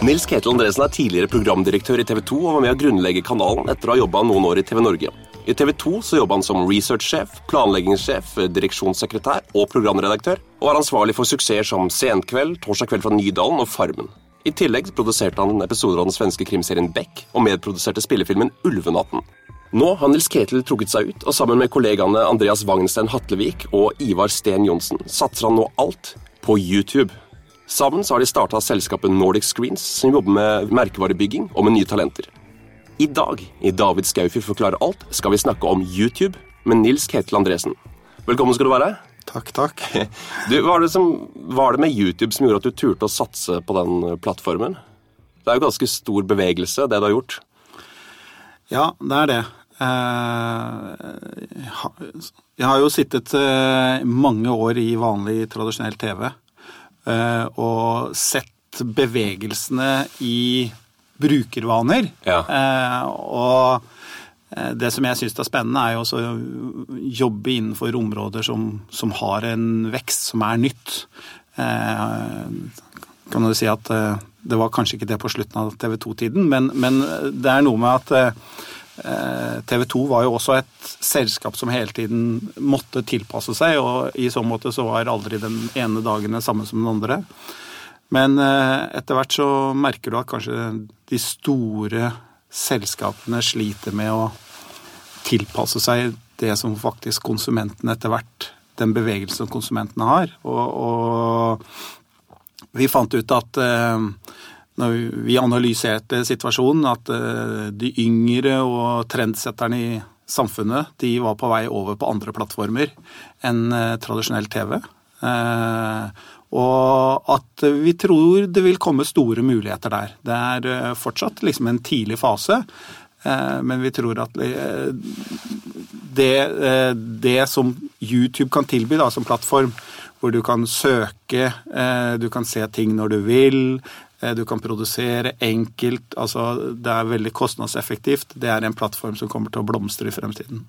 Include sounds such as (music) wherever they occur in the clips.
Nils Ketil Andresen er tidligere programdirektør i TV 2 og var med å grunnlegge kanalen etter å ha jobba noen år i TV Norge. I TV 2 så jobba han som researchsjef, planleggingssjef, direksjonssekretær og programredaktør, og var ansvarlig for suksesser som Senkveld, Torsdag kveld fra Nydalen og Farmen. I tillegg produserte han episoder av den svenske krimserien Beck og medproduserte spillefilmen Ulvenatten. Nå har Nils Ketil trukket seg ut, og sammen med kollegaene Andreas Wagensten Hatlevik og Ivar Sten Johnsen satser han nå alt på YouTube. Sammen så har de starta selskapet Nordic Screens, som jobber med merkevarebygging og med nye talenter. I dag i David Skaufjord forklarer alt skal vi snakke om YouTube med Nils Ketil Andresen. Velkommen skal du være. Takk, takk. (laughs) Du, hva det, som, var det med YouTube som gjorde at du turte å satse på den plattformen? Det er jo ganske stor bevegelse, det du har gjort. Ja, det er det. Eh, jeg har jo sittet eh, mange år i vanlig, tradisjonell TV. Eh, og sett bevegelsene i brukervaner. Ja. Eh, og eh, det som jeg syns er spennende, er jo også å jobbe innenfor områder som, som, har en vekst som er nytt. Kan du si at det var kanskje ikke det på slutten av TV 2-tiden, men, men, det er noe med at TV 2 var jo også et selskap som hele tiden måtte tilpasse seg, og i så måte så var aldri den ene dagen den samme som den andre. Men eh, etter hvert så merker du at kanskje de store selskapene sliter med å tilpasse seg det som faktisk konsumentene etter hvert Den bevegelsen konsumentene har. Og, og vi fant ut at eh, når vi analyserte situasjonen, at eh, de yngre og trendsetterne i samfunnet de var på vei over på andre plattformer enn eh, tradisjonell TV. Eh, og at vi tror det vil komme store muligheter der. Det er fortsatt liksom en tidlig fase, men vi tror at det, det som YouTube kan tilby da, som plattform, hvor du kan søke, du kan se ting når du vil, du kan produsere enkelt. altså Det er veldig kostnadseffektivt. Det er en plattform som kommer til å blomstre i fremtiden.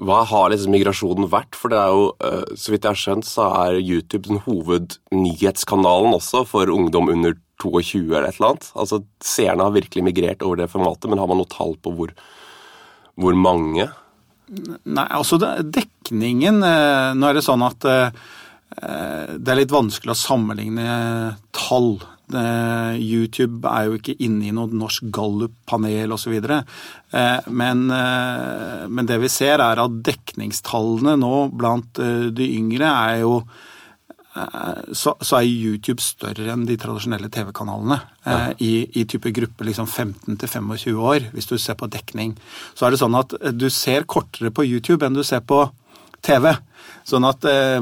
Hva har liksom migrasjonen vært? For det er jo, eh, så vidt jeg har skjønt, så er YouTube den hovednyhetskanalen også for ungdom under 22 eller et eller annet. Altså Seerne har virkelig migrert over det formatet, men har man noe tall på hvor, hvor mange? Nei, altså dekningen eh, Nå er det sånn at det er litt vanskelig å sammenligne tall. YouTube er jo ikke inne i noe norsk Gallup-panel osv. Eh, men, eh, men det vi ser, er at dekningstallene nå blant eh, de yngre er jo så, så, er YouTube større enn de tradisjonelle TV-kanalene. Ja. I, I, type gruppe liksom 15-25 år, hvis du ser på dekning. Så er det sånn at du ser kortere på YouTube enn du ser på TV. Sånn at eh,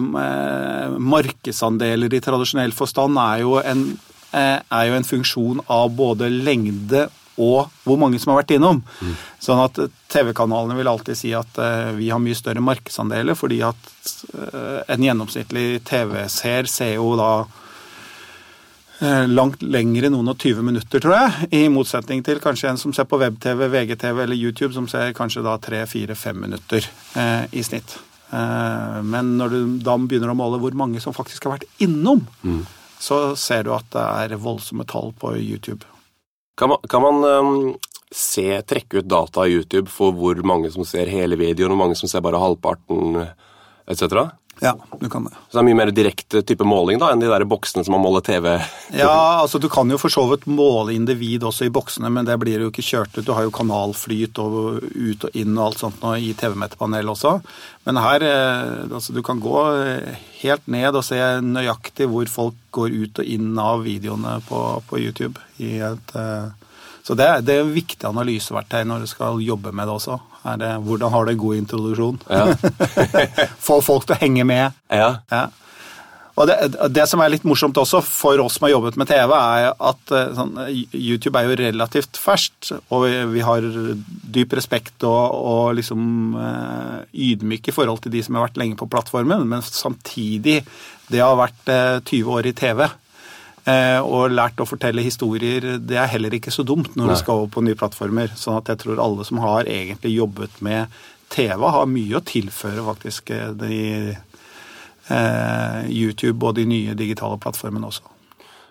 markedsandeler i tradisjonell forstand er jo en Eh, er jo en funksjon av både lengde og hvor mange som har vært innom. Mm. Sånn at TV-kanalene vil alltid si at uh, vi har mye større markedsandeler, fordi at uh, en gjennomsnittlig TV-seer ser jo da uh, langt lengre noen og 20 minutter, tror jeg. I motsetning til kanskje en som ser på web-TV, VGTV eller YouTube, som ser kanskje da tre, fire, fem minutter i snitt. Men når du da begynner å måle hvor mange som faktisk har vært innom, mm så ser du at det er voldsomme tall på YouTube. Kan man, kan man um, se, trekke ut data i YouTube for hvor mange som ser hele videoen, og mange som ser bare halvparten etc.? Ja, du kan det. Så det er mye mer direkte type måling da, enn de der boksene som man måler TV? Ja, altså du kan jo for så vidt måle individ også i boksene, men det blir jo ikke kjørt ut. Du har jo kanalflyt og ut og inn og alt sånt nå i TV-meterpanelet også. Men her, eh, altså du kan gå eh, helt ned og se nøyaktig hvor folk går ut og inn av videoene på, på YouTube. i et... Eh, så det, det er et viktig analyseverktøy når du skal jobbe med det også. Det, hvordan har du en god introduksjon? Ja. (laughs) Få folk til å henge med. Ja. ja. Og det, det, som er litt morsomt også for oss som har jobbet med TV, er at eh, sånn, YouTube er jo relativt ferskt, og vi, vi har dyp respekt og, og liksom eh, ydmyk i forhold til de som har vært lenge på plattformen, men samtidig det har vært 20 eh, år i TV. Eh, og lært å fortelle historier, det er heller ikke så dumt når Nei. du skal over på nye plattformer. sånn at jeg tror alle som har egentlig jobbet med TV, har mye å tilføre faktisk i de, eh, YouTube og de nye digitale plattformene også.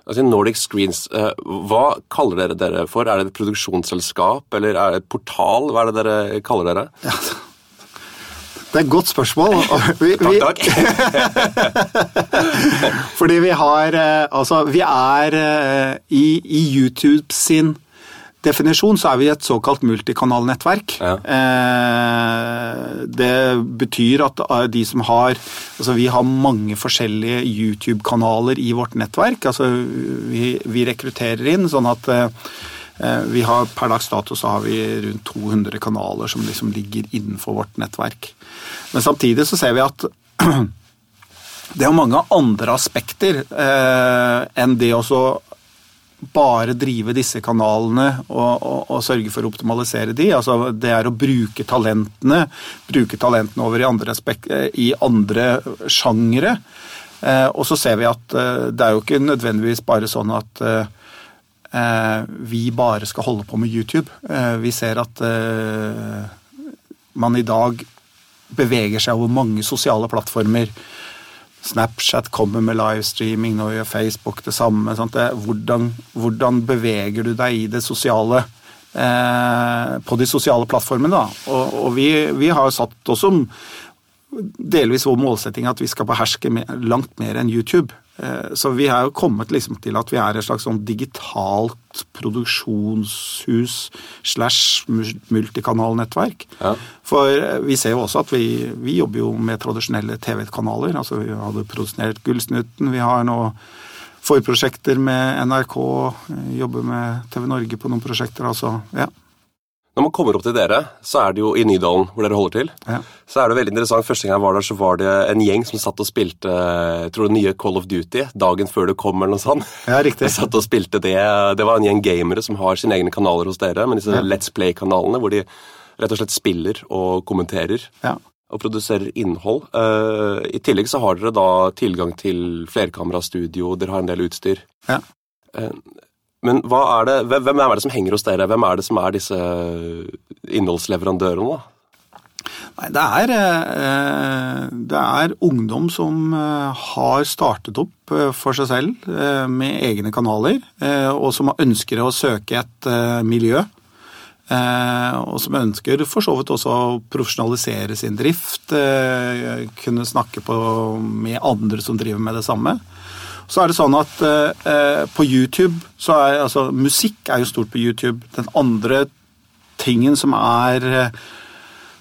Altså Nordic Screens, eh, hva kaller dere dere for? Er det et produksjonsselskap, eller er det et portal? Hva er det dere kaller dere? Ja, (laughs) det er et godt spørsmål. (laughs) Vi, takk, takk. (laughs) fordi vi har eh, Altså, vi er eh, i, i YouTube sin definisjon så er vi et såkalt multikanalnettverk. Ja. Eh, det betyr at de som har Altså vi har mange forskjellige YouTube-kanaler i vårt nettverk. Altså vi, vi rekrutterer inn sånn at vi har, Per dags dato så har vi rundt 200 kanaler som liksom ligger innenfor vårt nettverk. Men samtidig så ser vi at (clears throat) det er mange andre aspekter eh, enn det å bare drive disse kanalene og, og, og, sørge for å optimalisere de. Altså, det er å bruke talentene, bruke talentene over i andre, aspekt, eh, i andre sjangere. Eh, og så ser vi at eh, det er jo ikke nødvendigvis bare sånn at eh, eh, vi bare skal holde på med YouTube. vi ser at man i dag beveger seg over mange sosiale plattformer. Snapchat kommer med livestreaming, nå gjør Facebook det samme. Hvordan, hvordan, beveger du deg i det sosiale eh, på de sosiale plattformene? Da? Og, og vi, vi, har satt oss som delvis vår målsetting at vi skal beherske langt mer enn YouTube. Eh, så vi har jo kommet liksom til at vi er et slags sånn digitalt produksjonshus slash multikanalnettverk. Ja. For eh, vi ser jo også at vi, vi jobber jo med tradisjonelle TV-kanaler. Altså vi hadde produsert Gullsnutten, vi har nå forprosjekter med NRK, jobber med TV Norge på noen prosjekter. altså, ja. Når man kommer opp til dere, så er det jo i Nydalen hvor dere holder til. Ja. Så er det veldig interessant. Første gang jeg var der, så var det en gjeng som satt og spilte jeg tror det nye Call of Duty dagen før det kom, eller noe sånt. Ja, riktig. Satt og spilte Det Det var en gjeng gamere som har sine egne kanaler hos dere, men disse ja. Let's Play-kanalene hvor de rett og slett spiller og kommenterer. Ja. Og produserer innhold. Uh, I tillegg så har dere da tilgang til flerkamerastudio, dere har en del utstyr. Ja. Uh, men er det, hvem er det som henger hos dere? Hvem er det som er disse innholdsleverandørene? Nei, det er, eh, det er ungdom som eh, har startet opp eh, for seg selv med egne kanaler, og som ønsker å søke et miljø. Og som ønsker for så vidt også å profesjonalisere sin drift, kunne snakke med andre som driver med det samme. Så er det sånn at eh, på YouTube så er altså Musikk er jo stort på YouTube. Den andre tingen som er eh,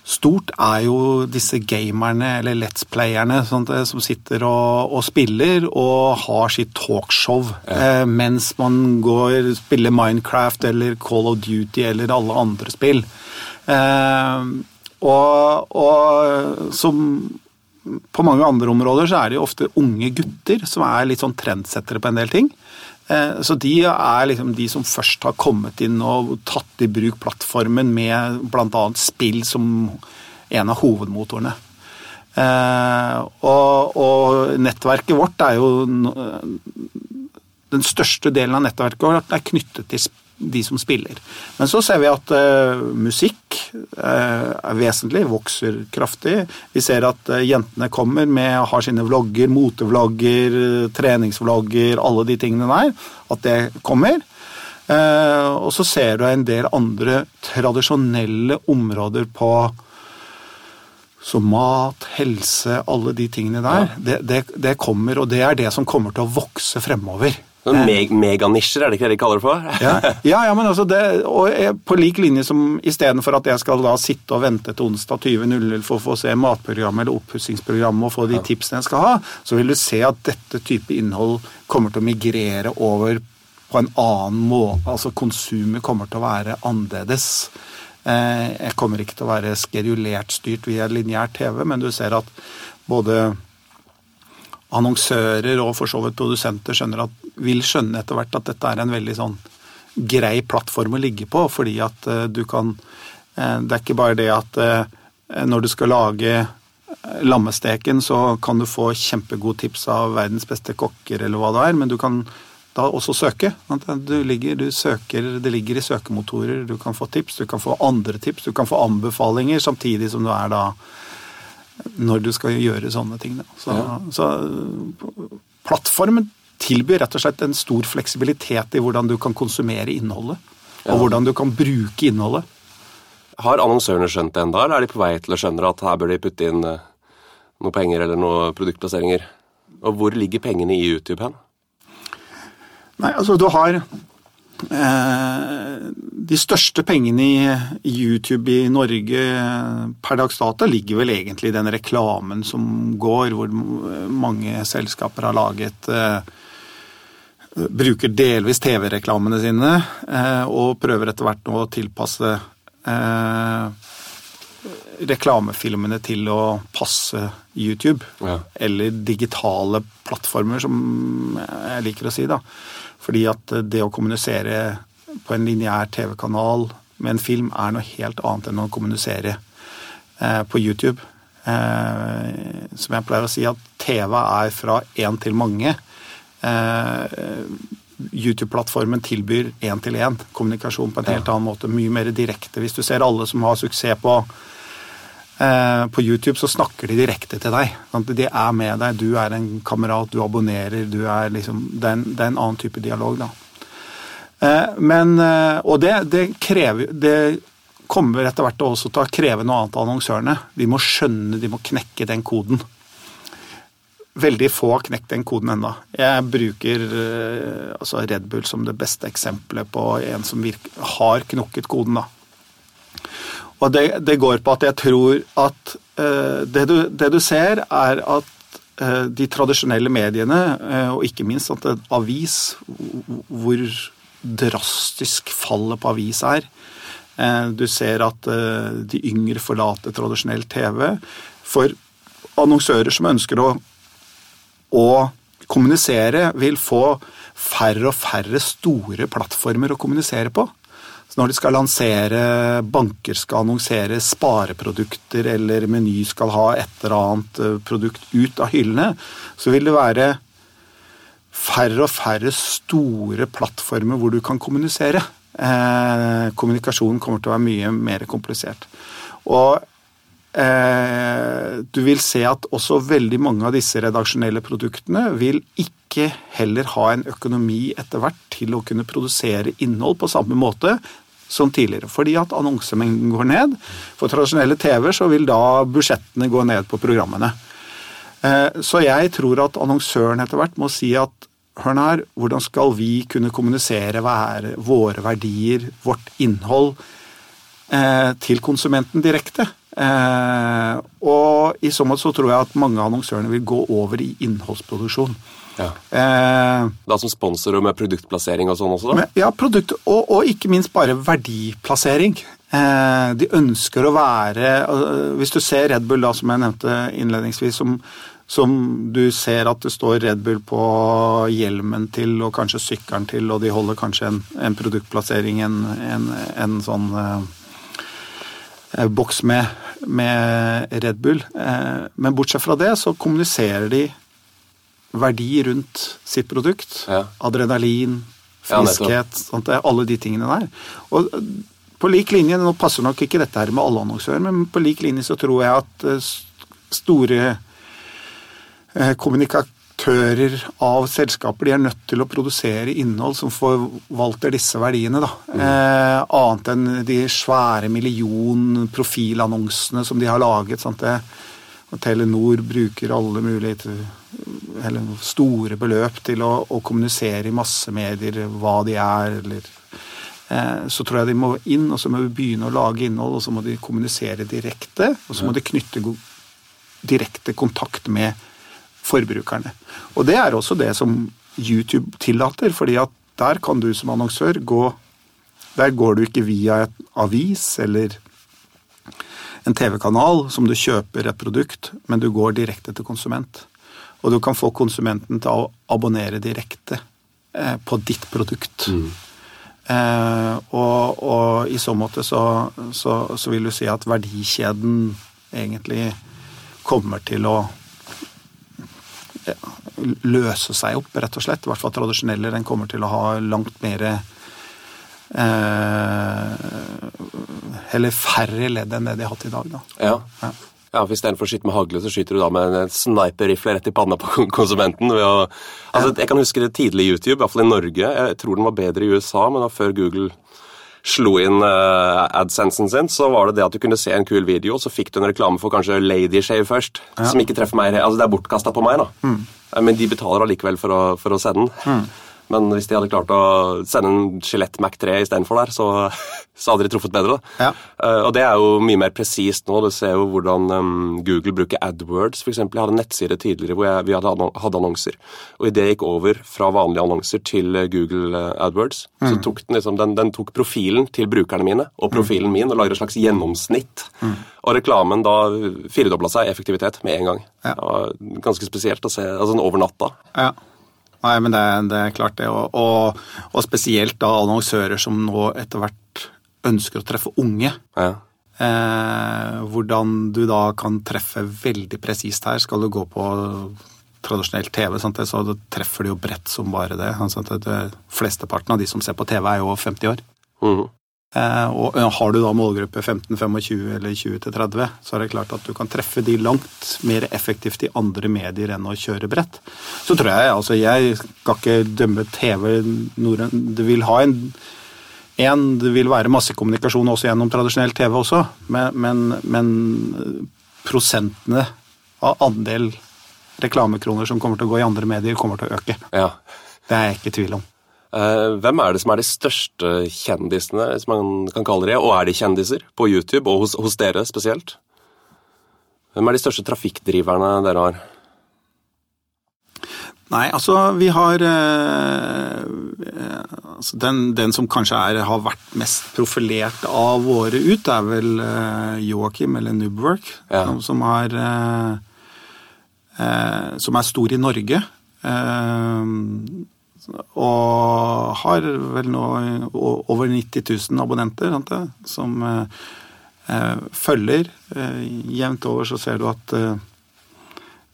stort, er jo disse gamerne, eller let's playerne, sånt, som sitter og, og, spiller og har sitt talkshow ja. eh, mens man går spiller Minecraft eller Call of Duty eller alle andre spill. Eh, og, og som på mange andre områder så er det jo ofte unge gutter som er litt sånn trendsettere på en del ting. Eh, så de er liksom de som først har kommet inn og tatt i bruk plattformen med bl.a. spill som en av hovedmotorene. Eh, og, og, nettverket vårt er jo Den største delen av nettverket vårt er knyttet til spill de som spiller. Men så ser vi at uh, musikk uh, er vesentlig, vokser kraftig. Vi ser at uh, jentene kommer med, har sine vlogger, motevlogger, treningsvlogger, alle de tingene der. At det kommer. og så ser du en del andre tradisjonelle områder på så mat, helse, alle de tingene der, ja. det, det, det kommer, og det er det som kommer til å vokse fremover. Sånn meg meganisjer, er det ikke det de kaller det for? ja, (laughs) ja, ja, men altså det, og på lik linje som istedenfor at jeg skal da sitte og vente til onsdag 20.00 for å få se matprogrammet eller oppussingsprogrammet og få de tipsene jeg skal ha, så vil du se at dette type innhold kommer til å migrere over på en annen måte. Altså konsumet kommer til å være annerledes. Eh, jeg kommer ikke til å være skedulert styrt via lineær TV, men du ser at både annonsører og for så vidt produsenter at, vil skjønne etter hvert at dette er en veldig sånn grei plattform å ligge på, fordi at uh, du kan uh, Det er ikke bare det at uh, når du skal lage lammesteken, så kan du få kjempegode tips av verdens beste kokker eller hva det er, men du kan da også søke. Du ligger, du søker, det ligger i søkemotorer, du kan få tips, du kan få andre tips, du kan få anbefalinger, samtidig som du er da når du skal gjøre sånne ting. Så, ja. så plattformen tilbyr rett og slett en stor fleksibilitet i hvordan du kan konsumere innholdet. Og hvordan du kan bruke innholdet. Har annonsørene skjønt det enda, eller er de på vei til å skjønne at her bør de putte inn eh, noe penger eller noen produktplasseringer? Og hvor ligger pengene i YouTube hen? Nei, altså du har De største pengene i, YouTube i Norge per dags data ligger vel egentlig i den reklamen som går, hvor mange selskaper har laget eh, Bruker delvis TV-reklamene sine eh, og prøver etter hvert å tilpasse eh, reklamefilmene til å passe YouTube. Ja. Eller digitale plattformer, som jeg liker å si. da. Fordi at det å kommunisere på en lineær TV-kanal med en film er noe helt annet enn å kommunisere eh, på YouTube. Eh, som jeg pleier å si, at TV er fra én til mange. Eh, YouTube-plattformen tilbyr én-til-én kommunikasjon på en helt annen måte. Mye mer direkte. Hvis du ser alle som har suksess på på YouTube så snakker de direkte til deg. De er med deg, du er en kamerat, du abonnerer, du er liksom Det er en, det er en annen type dialog, da. Eh, men eh, Og det, det krever Det kommer etter hvert også til å kreve noe annet av annonsørene. De må skjønne, de må knekke den koden. Veldig få har knekt den koden ennå. Jeg bruker altså Red Bull som det beste eksempelet på en som virker, har knokket koden. da. Og det, det, går på at jeg tror at uh, det, du, det, du, ser, er at uh, de tradisjonelle mediene, uh, og ikke minst at en avis, hvor drastisk fallet på avis er Du ser at de yngre forlater tradisjonell TV. For annonsører som ønsker å, å kommunisere, vil få færre og færre store plattformer å kommunisere på. Så når de skal lansere, banker skal annonsere spareprodukter, eller Meny skal ha et eller annet eh, produkt ut av hyllene, så vil det være færre og færre store plattformer hvor du kan kommunisere. Eh, kommunikasjonen kommer til å være mye mer komplisert. Og du vil se at også veldig mange av disse redaksjonelle produktene vil ikke heller ha en økonomi etter hvert til å kunne produsere innhold på samme måte som tidligere. Fordi at annonsemengden går ned. For tradisjonelle TV så vil da budsjettene gå ned på programmene. Eh, så jeg tror at annonsøren etter hvert må si at hør her, hvordan skal vi kunne kommunisere våre verdier, vårt innhold, eh, til konsumenten direkte? Eh, og i så måte så tror jeg at mange av annonsørene vil gå over i innholdsproduksjon. Ja. Eh, da som sponsor og med produktplassering og sånn også? da? ja, produkt, og, og, ikke minst bare verdiplassering. Eh, de ønsker å være Hvis du ser Red Bull, da, som jeg nevnte innledningsvis, som, som du ser at det står Red Bull på hjelmen til og kanskje sykkelen til, og de holder kanskje en, en produktplassering, en, en, en sånn eh, boks med, med, Red Bull. Eh, men bortsett fra det så kommuniserer de verdi rundt sitt produkt. Ja. Adrenalin, friskhet, ja, alle de tingene der. Og på lik linje, Nå passer nok ikke dette her med alle annonsører, men på lik linje så tror jeg at eh, store eh, kommunikatører av selskaper de er nødt til å produsere innhold som forvalter disse verdiene. Da. Mm. Eh, annet enn de svære millionprofilannonsene som de har laget. Sant? Det, Telenor bruker alle mulige eller store beløp til å, å, kommunisere i massemedier hva de er, eller eh, Så tror jeg de må inn, og så må vi begynne å lage innhold, og så må de kommunisere direkte. Og så må de knytte direkte kontakt med forbrukerne. Og det er også det som YouTube tillater, fordi at der kan du som annonsør gå Der går du ikke via et avis eller en TV-kanal som du kjøper et produkt, men du går direkte til konsument. Og du kan få konsumenten til å abonnere direkte eh, på ditt produkt. Mm. Eh, og, og, i så måte så, så, så, vil du si at verdikjeden egentlig kommer til å løse seg opp, rett og slett. I hvert fall tradisjonelle. Den kommer til å ha langt mer eh, Eller færre ledd enn det de har hatt i dag. Da. Ja. ja. Ja, for Istedenfor å skyte med hagle, så skyter du da med en sniperrifle rett i panna på konsumenten. Å, altså, Jeg kan huske det tidlig i YouTube, i hvert fall i Norge. Jeg tror den var bedre i USA, men da før Google slo inn uh, AdSensen sin, så var det det at du kunne se en kul video, og så fikk du en reklame for kanskje Ladyshave først, som ikke treffer meg. Altså, det er bortkasta på meg, da. Mm. Men de betaler allikevel for å, for å se den. Men hvis de hadde klart å sende en Skjelett Mac 3 istedenfor der, så, (laughs) så hadde de truffet bedre. da. Ja. Uh, og det er jo mye mer presist nå. Du ser jo hvordan um, Google bruker AdWords. For eksempel. jeg hadde en nettside tidligere hvor jeg, vi hadde, hadde annonser. Og idet jeg gikk over fra vanlige annonser til eh, Google AdWords, AdWords, så tok den liksom, den, den tok profilen til brukerne mine og profilen min og lagde et slags gjennomsnitt. Og reklamen da firedobla seg effektivitet med en gang. Ja. Det var ganske spesielt å se altså over natta. Ja. Nei, men det, det er klart det. Og, og, og spesielt da annonsører som nå etter hvert ønsker å treffe unge. Ja. Eh, hvordan du da kan treffe veldig presist her. Skal du gå på tradisjonell TV, sant, så treffer du jo bredt som bare det. Sant, det, det Flesteparten av de som ser på TV, er jo 50 år. Mhm. Eh, og har du da målgruppe 15-25 eller 20-30, så er det klart at du kan treffe de langt mer effektivt i andre medier enn å kjøre brett. Så tror jeg, altså jeg skal ikke dømme TV Norden Det vil ha en en, det vil være masse kommunikasjon også gjennom tradisjonell TV også, men, men, men prosentene av andel reklamekroner som kommer til å gå i andre medier, kommer til å øke. ja. Det er jeg ikke i tvil om. Eh, hvem er det som er de største kjendisene, hvis man kan kalle det og er de kjendiser, på YouTube, og hos, hos dere spesielt? Hvem er de største trafikkdriverne dere har? Nei, altså vi har eh, eh, altså, den, den som kanskje er, har vært mest profilert av våre ut, er vel eh, Joakim, eller Nubwork, Ja. som, som, er, eh, eh, som er stor i Norge. Eh, og har vel nå over 90 000 abonnenter, sant det, som eh, eh, følger. Eh, jevnt over så ser du at eh,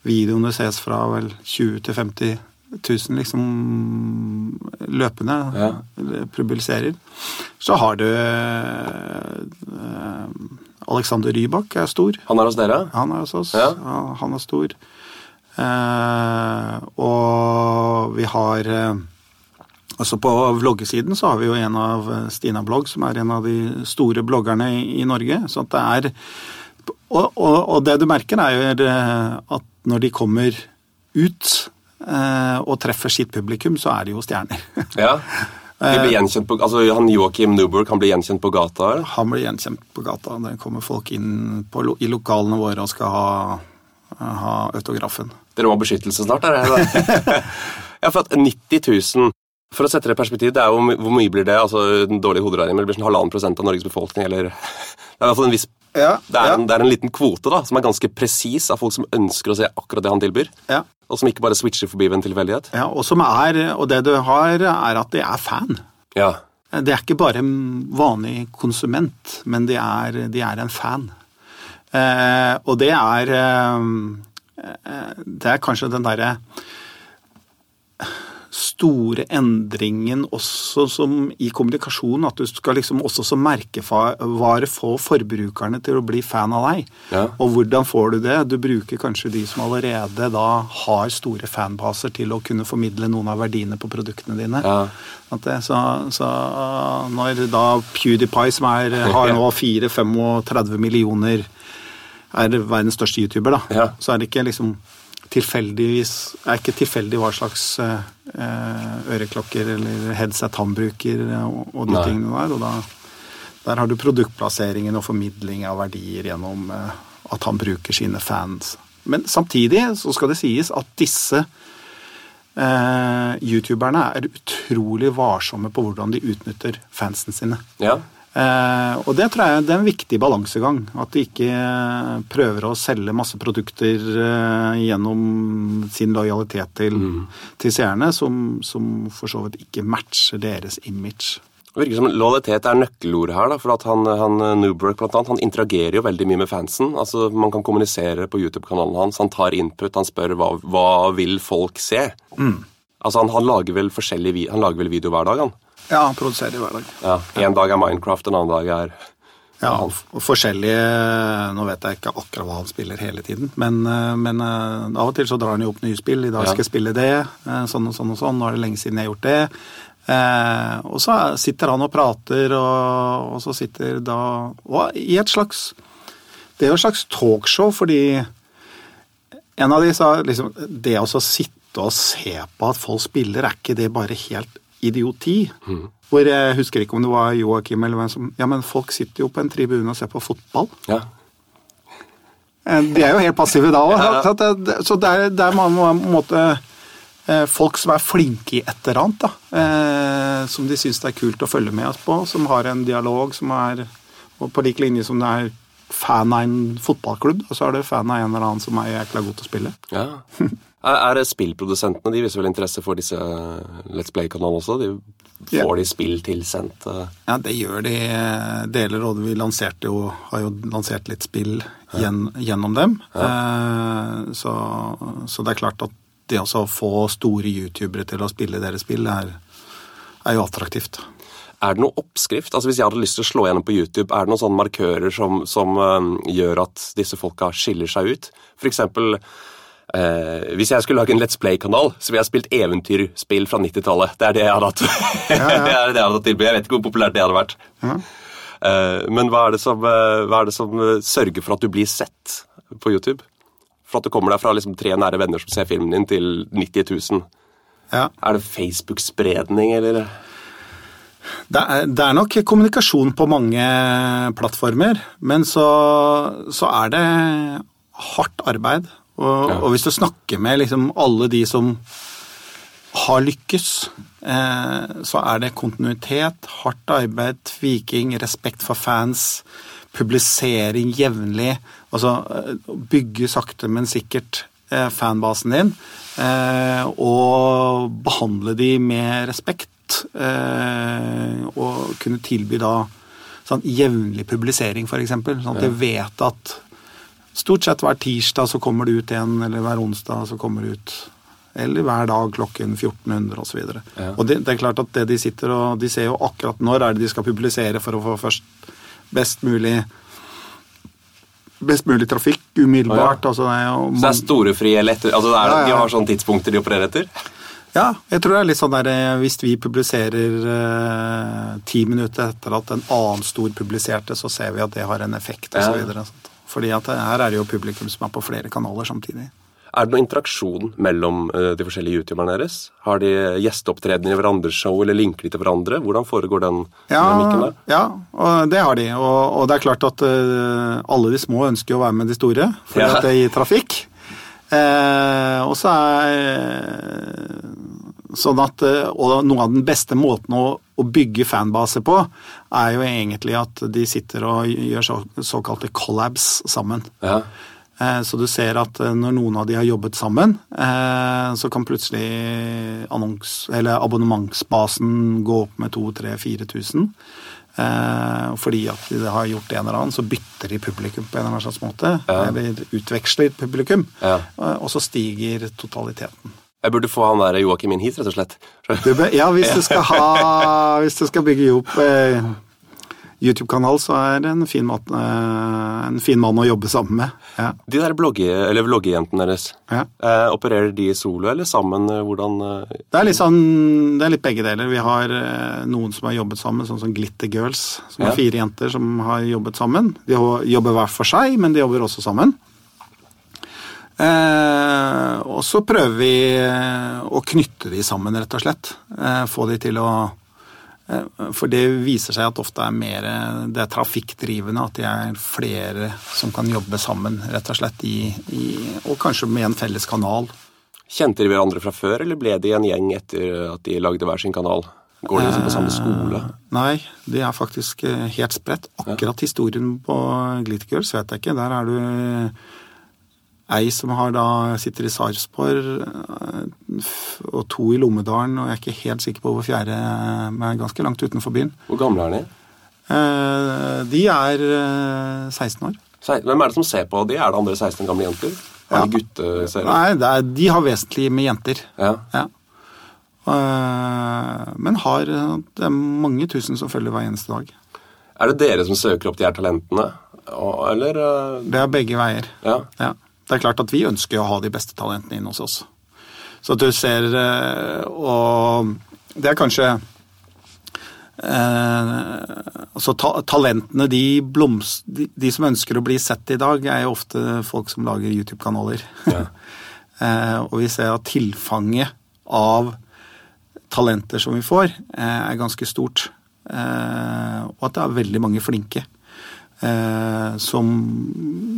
videoene ses fra vel 20 til 50 000 liksom løpende Ja. publiserer. Så har du eh, Alexander Rybak er stor. Han er hos dere? Han er hos oss. Ja, Han er stor. Eh, og vi har eh, Altså På vloggesiden så har vi jo en av eh, Stina Blogg, som er en av de store bloggerne i, Norge. Så det er og, og, og det du merker, er jo at når de kommer ut eh, og treffer sitt publikum, så er de jo stjerner. (laughs) Ja. De blir på, altså han Joakim Newberg han blir gjenkjent på gata? eller? Han blir gjenkjent på gata. Det kommer folk inn på, i lokalene våre og skal ha, ha autografen. Dere må ha beskyttelse snart, er det? Jeg har fått 90 000 For å sette det i perspektiv, det er jo, hvor mye blir det? altså den dårlige hoderegning, men det blir sånn halvannen prosent av Norges befolkning, eller (laughs) Det er i hvert fall en viss Ja, det er, ja. en, det er en liten kvote da, som er ganske presis av folk som ønsker å se akkurat det han tilbyr, Ja. og som ikke bare switcher forbi ved en tilfeldighet. ja og, som er, og det du har, er at de er fan. Ja. Det er ikke bare en vanlig konsument, men de er, de er en fan. Eh, og det er eh, eh, Det er kanskje den derre store endringen også som i kommunikasjon, at du skal liksom også som merkevare få forbrukerne til å bli fan av deg. Ja. Og hvordan får du det? Du bruker kanskje de som allerede da har store fanbaser til å kunne formidle noen av verdiene på produktene dine. Ja. At det, så, så når da PewDiePie, som er, har (laughs) nå 4-35 millioner, er verdens største YouTuber, da, Ja. så er det ikke liksom tilfeldigvis er ikke tilfeldig hva slags eh, øreklokker eller headset han bruker og, og de Nei. tingene der. Og da, der har du produktplasseringen og formidling av verdier gjennom eh, at han bruker sine fans. Men samtidig så skal det sies at disse eh, youtuberne er utrolig varsomme på hvordan de utnytter fansen sine. ja. Eh, og det tror jeg det er en viktig balansegang. At de ikke eh, prøver å selge masse produkter eh, gjennom sin lojalitet til, til seerne, som, som for så vidt ikke matcher deres image. Det virker som lojalitet er nøkkelordet her. da, for at han, han Newbrook blant annet, han interagerer jo veldig mye med fansen. altså Man kan kommunisere på YouTube-kanalen hans. Han tar input, han spør hva, hva vil folk se. Altså Han, han lager vel han lager vel video hver dag. han. Ja, han produserer hver dag. Ja, En dag er Minecraft, en annen dag er Ja, og forskjellige Nå vet jeg ikke akkurat hva han spiller hele tiden, men, eh, men eh, av og til så drar han jo opp nye spill. I dag skal jeg spille det, eh, sånn og sånn og sånn. Nå er det lenge siden jeg har gjort det. Og så sitter han og prater, og, og så sitter da Og i et slags Det er jo et slags talkshow, fordi en av de sa liksom Det å sitte og se på at folk spiller, er ikke det bare helt idioti? Mm. Hvor jeg husker ikke om det var Joakim eller hvem som Ja, men folk sitter jo på en tribune og ser på fotball. Ja. Eh, de er jo helt passive da òg. Ja. Så det er, det er på en måte eh, folk som er flinke i et eller annet, da. Eh, som de syns det er kult å følge med på. Som har en dialog som er på lik linje som det er fan av en fotballklubb, og så er det fan av en eller annen som er jækla god til å spille. Ja. (laughs) Er, er spillprodusentene de viser vel interesse for disse Let's Play-kanalene også? De Får ja. de spill tilsendt? Ja, det gjør de deler. Og vi jo, har jo lansert litt spill ja. gjennom dem. Ja. Eh, så, så, det er klart at det å få store youtubere til å spille deres spill, er, er jo attraktivt. Er det noe oppskrift? Altså Hvis jeg hadde lyst til å slå gjennom på YouTube, er det noen sånne markører som, som um, gjør at disse folka skiller seg ut? For eksempel Eh, hvis jeg skulle lage en Let's Play-kanal, så ville jeg spilt eventyrspill fra 90-tallet. Det er det jeg hadde hatt. Ja, (laughs) ja. det er det jeg hadde hatt tilbud. Jeg vet ikke hvor populært det hadde vært. Ja. Uh, men hva er, som, uh, hva er, det som, eh, sørger for at du blir sett på YouTube? For at du kommer deg fra liksom, tre nære venner som ser filmen din, til 90 000. Er det Facebook-spredning, eller? Det er, det er, nok kommunikasjon på mange plattformer, men så, så er det hardt arbeid og, ja. og hvis du snakker med liksom alle de som har lykkes, eh, så er det kontinuitet, hardt arbeid, tviking, respekt for fans, publisering jevnlig. Altså eh, bygge sakte, men sikkert eh, fanbasen din. Eh, og behandle de med respekt. Eh, og kunne tilby da sånn jevnlig publisering, f.eks. Sånn at de vet at Stort sett hver tirsdag så kommer det ut en, eller hver onsdag så kommer det ut eller hver dag klokken 1400 osv. Og, ja. og det, det, er klart at det de sitter og De ser jo akkurat når er det de skal publisere for å få først best mulig best mulig trafikk umiddelbart. Ja. Altså, det jo, man, så det er storefri eller etter altså er, ja, De har sånne tidspunkter de opererer etter? Ja, jeg tror det er litt sånn der eh, hvis vi publiserer eh, ti minutter etter at en annen stor publiserte, så ser vi at det har en effekt osv. Ja. Fordi at her er det jo publikum som er på flere kanaler samtidig. Er det noen interaksjon mellom eh, de forskjellige youtuberne deres? Har de gjesteopptredener i hverandres show, eller linker de til hverandre? Hvordan foregår den ja, dynamikken der? Ja, og det har de. Og, og, det er klart at uh, alle de små ønsker å være med de store, fordi ja. at det gir trafikk. Uh, og så er sånn at, og noe av den beste måten å å bygge fanbase på, er jo egentlig at de sitter og gjør så, såkalte collabs sammen. Ja. Eh, så du ser at eh, når noen av de har jobbet sammen, eh, så kan plutselig annons, abonnementsbasen gå opp med 2000-4000. Fordi at de har gjort en eller annen, så bytter de publikum på en eller annen slags måte. Ja. Eller utveksler publikum. Ja. Og så stiger totaliteten. Jeg burde få han der Joakim inn hit, rett og slett. ja, hvis du skal ha Hvis du skal bygge opp eh, YouTube-kanal, så er det en fin, mat, eh, en fin, mann å jobbe sammen med. Ja. De der blogge, eller vloggejentene deres, ja. eh, opererer de solo eller sammen? Eh, hvordan eh? Det er sånn, det er litt begge deler. Vi har eh, noen som har jobbet sammen, sånn som Glitter Girls, som ja. er fire jenter som har jobbet sammen. De jobber hver for seg, men de jobber også sammen. Eh, og så prøver vi eh, å knytte de sammen, rett og slett. Eh, få de til å eh, For det viser seg at ofte er mer det er trafikkdrivende, at de er flere som kan jobbe sammen, rett og slett, i, i, og kanskje med en felles kanal. Kjente de hverandre fra før, eller ble de en gjeng etter at de lagde hver sin kanal? Går de liksom på samme skole? Nei, de er faktisk helt spredt. Akkurat historien på Glittergirls vet jeg ikke. Der er du ei som har da, sitter i Sarpsborg, eh, og to i Lommedalen, og jeg er ikke helt sikker på hvor fjerde men ganske langt utenfor byen. Hvor gamle er de? Eh, de er 16 eh, år. Hvem er det som ser på de? Er det andre 16 gamle jenter? Er ja. de gutteseere? Nei, er, de har vesentlig med jenter. Ja. ja. Men har Det er mange tusen som følger hver eneste dag. Er det dere som søker opp de her talentene, eller? Det er begge veier. Ja. ja. Det er klart at vi ønsker å ha de beste talentene inn hos oss. Så at du ser Og det er kanskje Eh, altså ta, Talentene, de, blomst, de, de, som ønsker å bli sett i dag, er jo ofte folk som lager YouTube-kanaler. Ja. (laughs) eh, og vi ser at tilfanget av talenter som vi får, eh, er ganske stort. Eh, og at det er veldig mange flinke. Eh, som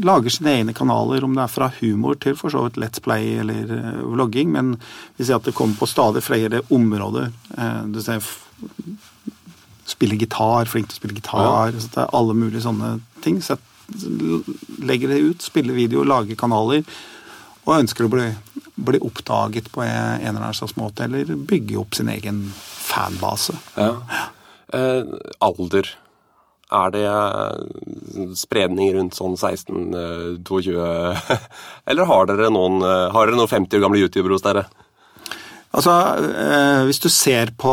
lager sine egne kanaler, om det er fra humor til for så vidt Let's Play eller uh, vlogging. Men vi ser at det kommer på stadig flere områder. Uh, du ser spiller gitar, flink til å spille gitar. Ja. Så det er alle mulige sånne ting. Så legger det ut, spiller video, lager kanaler. Og ønsker å bli, bli oppdaget på en eller annen slags måte, eller bygge opp sin egen fanbase. Ja. Eh, alder. Er det eh, spredning rundt sånn 16-22 eh, (laughs) Eller har dere noen, eh, har dere noen 50 år gamle youtubere hos dere? Altså, hvis du ser på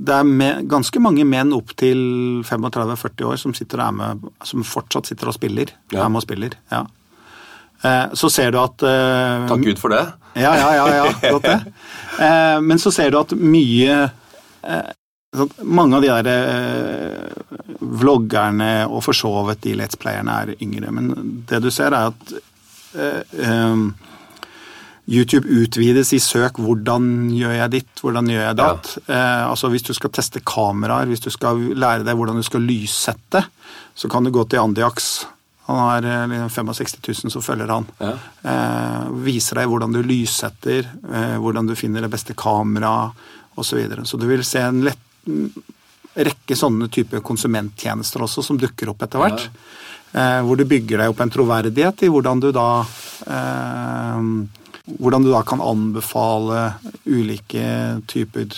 Det er med, ganske mange menn opp til 35-40 år som, sitter er med, som fortsatt sitter og spiller. Ja. Er med og spiller, ja. Så ser du at Takk Gud for det. Ja, ja, ja. ja godt det. (laughs) Men så ser du at mye mange av de der eh, vloggerne og for så vidt de Let's Playerne er yngre, men det du ser, er at eh, eh YouTube utvides i søk 'hvordan gjør jeg ditt', 'hvordan gjør jeg datt'. Ja. Altså Hvis du skal teste kameraer, hvis du skal lære deg hvordan du skal lyssette, så kan du gå til Andiax. Han har 65 eh, 000 som følger han. Ja. Eh, viser deg hvordan du lyssetter, eh, hvordan du finner det beste kameraet osv. Så, videre. så du vil se en lett rekke sånne type konsumenttjenester også som dukker opp etter hvert. Ja. Eh, hvor du bygger deg opp en troverdighet i hvordan du da eh, Hvordan du da kan anbefale ulike typer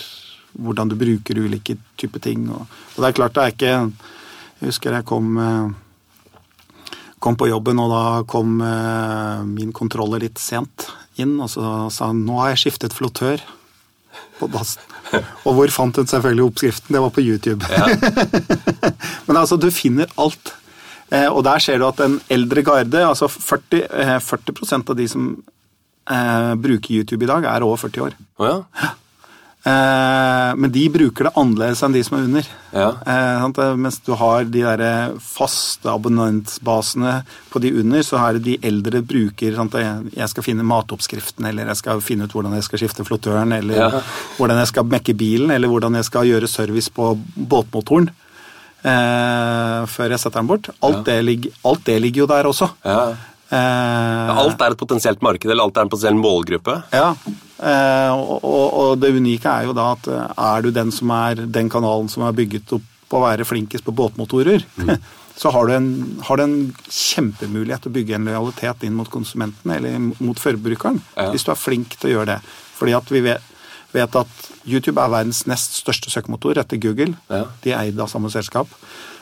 Hvordan du bruker ulike typer ting. Og, det er klart det er ikke Jeg husker jeg kom eh, kom på jobben, og da kom min kontroller litt sent inn, og så sa han nå har jeg skiftet flottør på dassen. Og hvor fant hun selvfølgelig oppskriften? Det var på YouTube. Ja. (laughs) Men altså, du finner alt. Eh, og der ser du at en eldre garde, altså 40, 40 eh, av de som eh, bruker YouTube i dag, er over 40 år. Oh, ja. Eh, men de bruker det annerledes enn de som er under. Ja. Eh, mens du har de der faste abonnentbasene på de under, så er det de eldre bruker sant? Jeg skal finne matoppskriften, eller jeg skal finne ut hvordan jeg skal skifte flottøren, eller ja. hvordan jeg skal mekke bilen, eller hvordan jeg skal gjøre service på båtmotoren. Eh, før jeg setter den bort. Alt, ja. det, ligger, alt det ligger jo der også. Ja. Eh, alt er et potensielt marked, eller alt er en potensiell målgruppe? Ja, eh, og, og, det unike er jo da at eh, er du den som er den kanalen som er bygget opp på å være flinkest på båtmotorer, mm. (laughs) så har du, en, har du, en, kjempemulighet til å bygge en lojalitet inn mot konsumenten eller mot forbrukeren, ja. hvis du er flink til å gjøre det. Fordi at vi vet, vet at YouTube er verdens nest største søkemotor etter Google. Ja. De er eid av samme selskap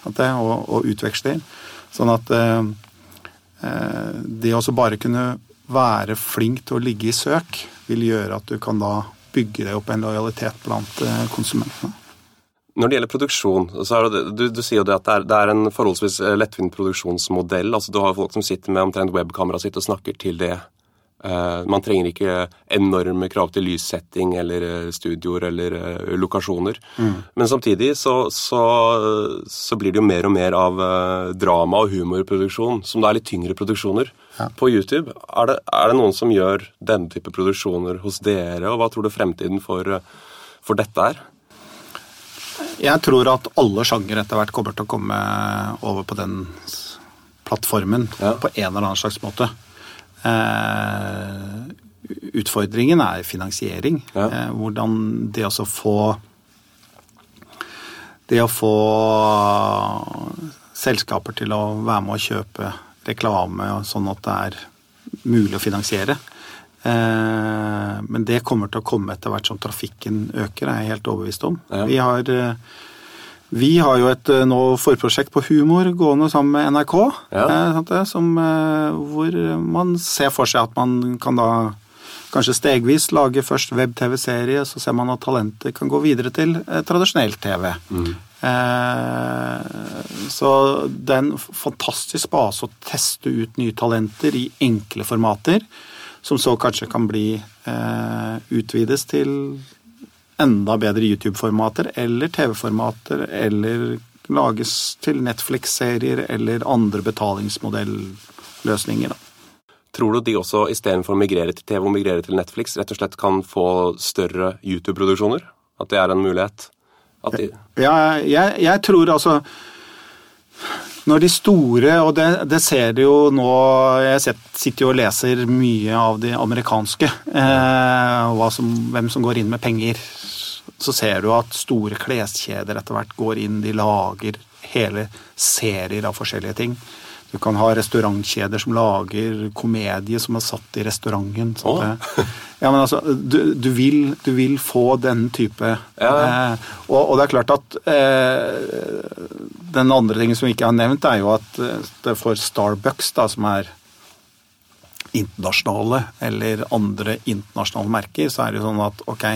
og, og utveksler. Sånn at Eh, det å bare kunne være flink til å ligge i søk, vil gjøre at du kan da bygge deg opp en lojalitet blant eh, konsumentene. Når det gjelder produksjon, så er det, du, du sier jo det at det er, det er en forholdsvis eh, lettvint produksjonsmodell. altså Du har folk som sitter med omtrent webkameraet sitt og snakker til det man trenger ikke enorme krav til lyssetting eller eh, studioer eller eh, lokasjoner. Mm. Men samtidig så, så, så, blir det jo mer og mer av drama- og humorproduksjon, som da er litt tyngre produksjoner, ja. på YouTube. Er det, er det, noen som gjør denne type produksjoner hos dere, og hva tror du fremtiden for, for dette er? Jeg tror at alle sjangere etter hvert kommer til å komme over på den plattformen ja. på en eller annen slags måte. Eh, utfordringen er finansiering. Ja. Eh, hvordan det å få Det å få selskaper til å være med å kjøpe reklame sånn at det er mulig å finansiere. Eh, men det kommer til å komme etter hvert som trafikken øker, er jeg helt overbevist om. Ja. Vi har vi har jo et eh, nå forprosjekt på humor gående sammen med NRK. Ja. Eh, som, eh, hvor man ser for seg at man kan da kanskje stegvis lage først web-TV-serie, så ser man at talentet kan gå videre til tradisjonell TV. Mm. Eh, så det er en fantastisk base å teste ut nye talenter i enkle formater, som så kanskje kan bli eh, utvides til enda bedre YouTube-formater eller TV-formater, eller lages til Netflix-serier eller andre betalingsmodelløsninger. Tror du de også istedenfor å migrere til TV og migrere til Netflix, rett og slett kan få større YouTube-produksjoner? At det er en mulighet? De... Ja, jeg, jeg, tror altså Når de store, og det, det ser du jo nå Jeg sitter jo og leser mye av de amerikanske, eh, som, hvem som går inn med penger. Så ser du at store kleskjeder etter hvert går inn, de lager hele serier av forskjellige ting. Du kan ha restaurantkjeder som lager komedie som er satt i restauranten. Oh. ja, men altså, du, du, vil, du, vil, få den type ja. eh, og, og, det er klart at eh, Den andre tingen som vi ikke har nevnt, er jo at eh, det for Starbucks, da, som er internasjonale, eller andre internasjonale merker, så er det jo sånn at ok,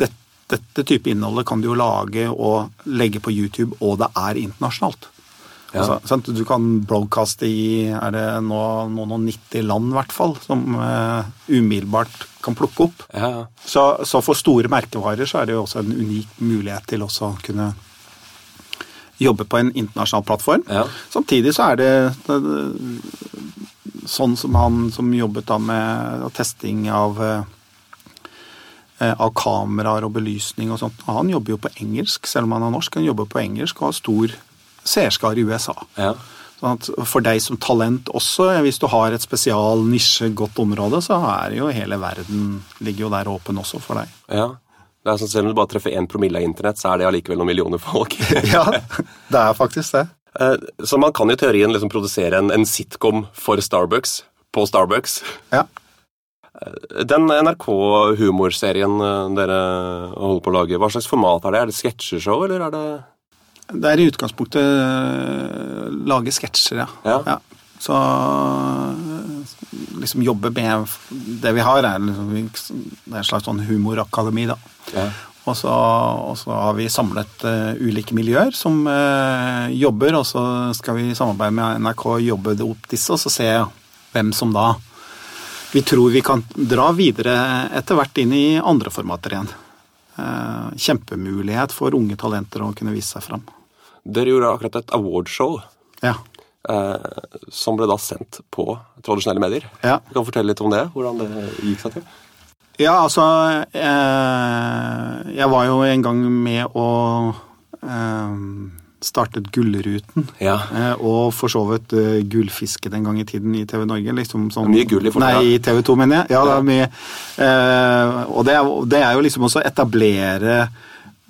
dette, dette type innholdet kan du jo lage og legge på YouTube, og det er internasjonalt. Ja. Altså, du kan broadcaste i er det nå, noen og 90 land, i hvert fall, som uh, umiddelbart kan plukke opp. Ja. Så, så, for store merkevarer så er det jo også en unik mulighet til også å kunne jobbe på en internasjonal plattform. Ja. Samtidig så er det, det sånn som han som jobbet da med testing av uh, av kameraer og belysning og sånt. Han jobber jo på engelsk, selv om han er norsk. Han jobber på engelsk og har stor seerskare i USA. Ja. Sånn for deg som talent også, hvis du har et spesial nisje, godt område, så er jo hele verden ligger jo der åpen også for deg. Ja. Det er sånn, Selv om du bare treffer én promille av internett, så er det allikevel noen millioner folk. (laughs) ja, det er faktisk det. Eh, så man kan i teorien liksom produsere en, en sitcom for Starbucks på Starbucks. Ja. Eh, den NRK-humorserien eh, dere holder på å lage, hva slags format er det? Er det sketsjeshow, eller er det det er i utgangspunktet uh, lage sketsjer, ja. ja. ja. Så liksom jobbe med Det vi har, er, liksom, det er et slags sånn humorakademi, da. Ja. Og, så, og, så, har vi samlet uh, ulike miljøer som uh, jobber, og så skal vi samarbeide med NRK og jobbe opp disse, og så se hvem som da vi tror vi kan dra videre etter hvert inn i andre formater igjen. Kjempemulighet for unge talenter å kunne vise seg fram. Dere gjorde akkurat et awardshow. Ja. Eh, som ble da sendt på tradisjonelle medier. Ja. Du kan fortelle litt om det? Hvordan det gikk seg til? Ja, altså eh, Jeg var jo en gang med å eh, startet Gullruten. Ja. Eh, og for så vidt uh, Gullfiske den gang i tiden i TV Norge. Liksom sånn, mye gull i fortida. Nei, i TV 2, mener jeg. Ja, det er mye. Uh, og det er, det er, jo liksom også å etablere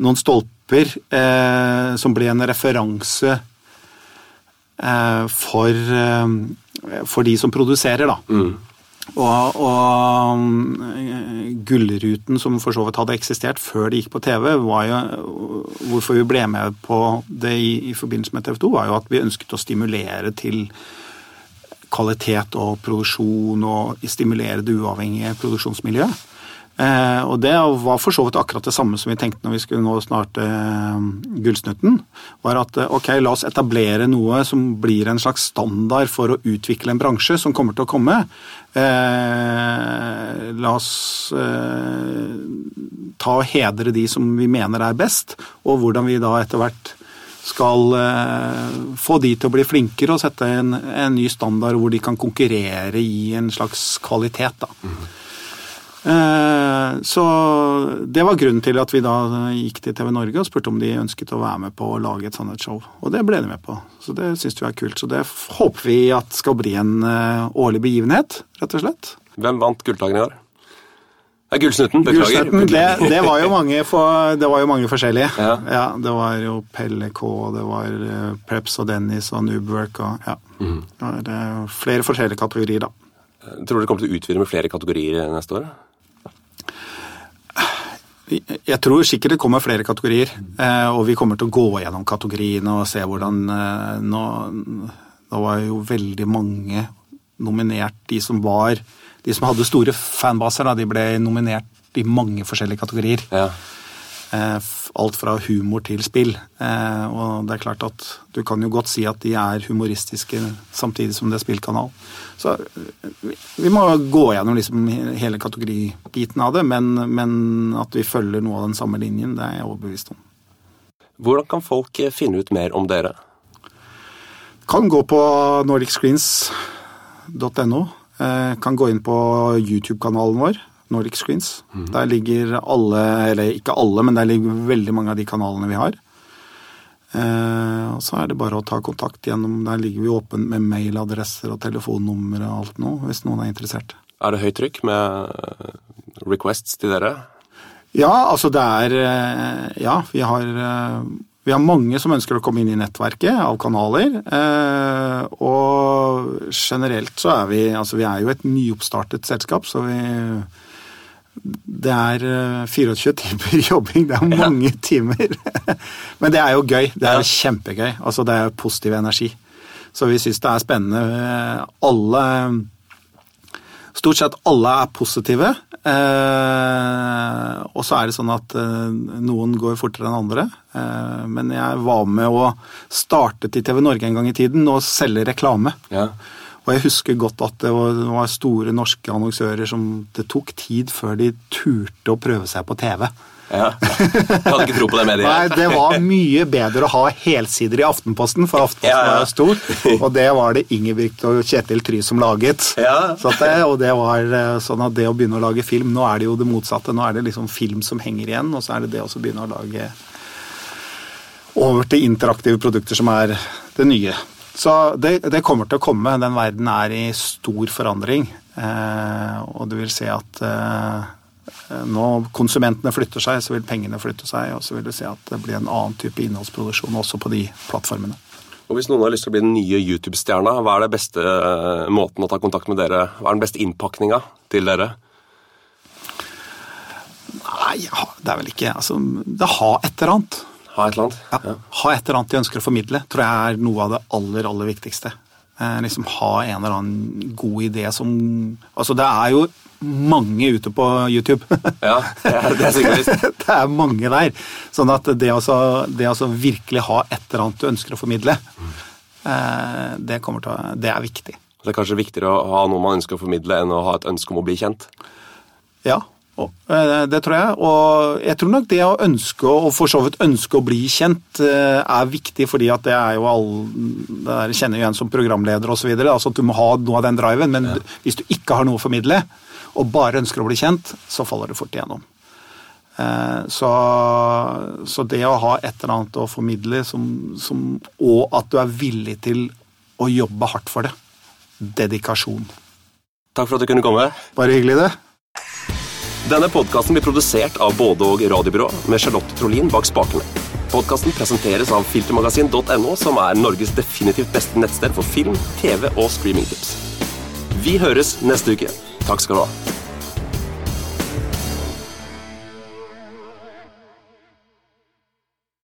noen stolper grupper eh, som ble en referanse eh, for, eh, for, de som produserer, da. Mm. Og, og, Gullruten, som for så vidt hadde eksistert før det gikk på TV, var jo, hvorfor vi ble med på det i, i forbindelse med TV 2, var jo at vi ønsket å stimulere til kvalitet og produksjon og stimulere det uavhengige produksjonsmiljøet. Eh, og det var for så vidt akkurat det samme som vi tenkte når vi skulle nå snart eh, Gullsnutten. Var at eh, ok, la oss etablere noe som blir en slags standard for å utvikle en bransje som kommer til å komme. Eh, la oss eh, ta og hedre de som vi mener er best, og hvordan vi da etter hvert skal eh, få de til å bli flinkere og sette en, en, ny standard hvor de kan konkurrere i en slags kvalitet. da. Eh, så det var grunnen til at vi da gikk til TV Norge og spurte om de ønsket å være med på å lage et sånt show. Og det ble de med på. Så det syns vi er kult. Så det håper vi at skal bli en eh, årlig begivenhet, rett og slett. Hvem vant Gulldagen i år? Ja, Gullsnutten, beklager. Gullsnutten, det, (laughs) det, var jo mange, for, det var jo mange forskjellige. Ja. ja. Det var jo Pelle K, det var eh, Preps og Dennis og Noobwork og ja. Mm. Det var flere forskjellige kategorier, da. Tror du det kommer til å utvide med flere kategorier neste år? Jeg tror sikkert det kommer flere kategorier, eh, og vi kommer til å gå gjennom kategoriene og se hvordan eh, Nå, nå var jo veldig mange nominert, de som var De som hadde store fanbaser, da, de ble nominert i mange forskjellige kategorier. Ja. Eh, alt fra humor til spill. Eh, og det er klart at du kan jo godt si at de er humoristiske samtidig som det er spillkanal. Så eh, vi må gå gjennom liksom hele kategoribiten av det, men, men, at vi følger noe av den samme linjen, det er jeg overbevist om. Hvordan kan folk finne ut mer om dere? Kan gå på nordicscreens.no. Kan gå inn på YouTube-kanalen vår. Nordic Screens. Mm. Der ligger alle, eller ikke alle, men der ligger veldig mange av de kanalene vi har. Eh, og så er det bare å ta kontakt gjennom Der ligger vi åpent med mailadresser og telefonnummer og alt nå, hvis noen er interessert. Er det høyt trykk med requests til dere? Ja, altså det er eh, Ja, vi har, eh, vi har mange som ønsker å komme inn i nettverket av kanaler. Eh, og generelt så er vi Altså vi er jo et nyoppstartet selskap, så vi det er 24 eh, timer (laughs) jobbing. Det er mange ja. timer. (laughs) Men det er jo gøy. Det er jo kjempegøy. Altså, det er positiv energi. Så vi syns det er spennende. Alle Stort sett alle er positive. Eh, og så er det sånn at eh, noen går fortere enn andre. Men jeg var med og startet i TV Norge en gang i tiden og selge reklame. Ja. Og jeg husker godt at det var, store norske annonsører som det tok tid før de turte å prøve seg på TV. Ja, hadde ikke tro på det mediet. Nei, Det var mye bedre å ha helsider i Aftenposten, for Aftenposten ja, ja. var stor. Og det var det Ingebrigt og Kjetil Try som laget. Ja. Det, og det var eh, sånn at det å begynne å lage film Nå er det jo det motsatte. Nå er det liksom film som henger igjen, og så er det det å begynne å lage over til interaktive produkter som er det nye. Så det, det, kommer til å komme. Den verden er i stor forandring. Eh, og du vil se at eh, når konsumentene flytter seg, så vil pengene flytte seg. Og så vil du se at det blir en annen type innholdsproduksjon også på de plattformene. Og Hvis noen har lyst til å bli den nye YouTube-stjerna, hva er det beste eh, måten å ta kontakt med dere Hva er den beste innpakninga til dere? Nei, det er vel ikke altså, Det har et eller annet. Ha et eller annet? Ja. Ha et eller annet de ønsker å formidle, tror jeg er noe av det aller, aller viktigste. Eh, liksom Ha en eller annen god idé som Altså, det er jo mange ute på YouTube. (laughs) ja, det er sikkert. (laughs) det er mange der. Sånn at det å altså virkelig ha et eller annet du ønsker å formidle, eh, det, å, det er viktig. Det er kanskje viktigere å ha noe man ønsker å formidle, enn å ha et ønske om å bli kjent? Ja, det tror jeg. Og jeg tror nok det å ønske, og for så vidt ønske å bli kjent, eh, er viktig, fordi at det er jo alle Det der kjenner jo en som programleder osv. Altså at du må ha noe av den driven. Men ja. hvis du ikke har noe å formidle, og bare ønsker å bli kjent, så faller det fort igjennom. Eh, så, så det å ha et eller annet å formidle, som, som, og at du er villig til å jobbe hardt for det. Dedikasjon. Takk for at du kunne komme. Bare hyggelig, det. Denne podkasten blir produsert av både og radiobyrå med Charlotte Trolin bak spakene. Podkasten presenteres av filtermagasin.no, som er Norges definitivt beste nettsted for film, TV og streamingtips. Vi høres neste uke. Takk skal du ha.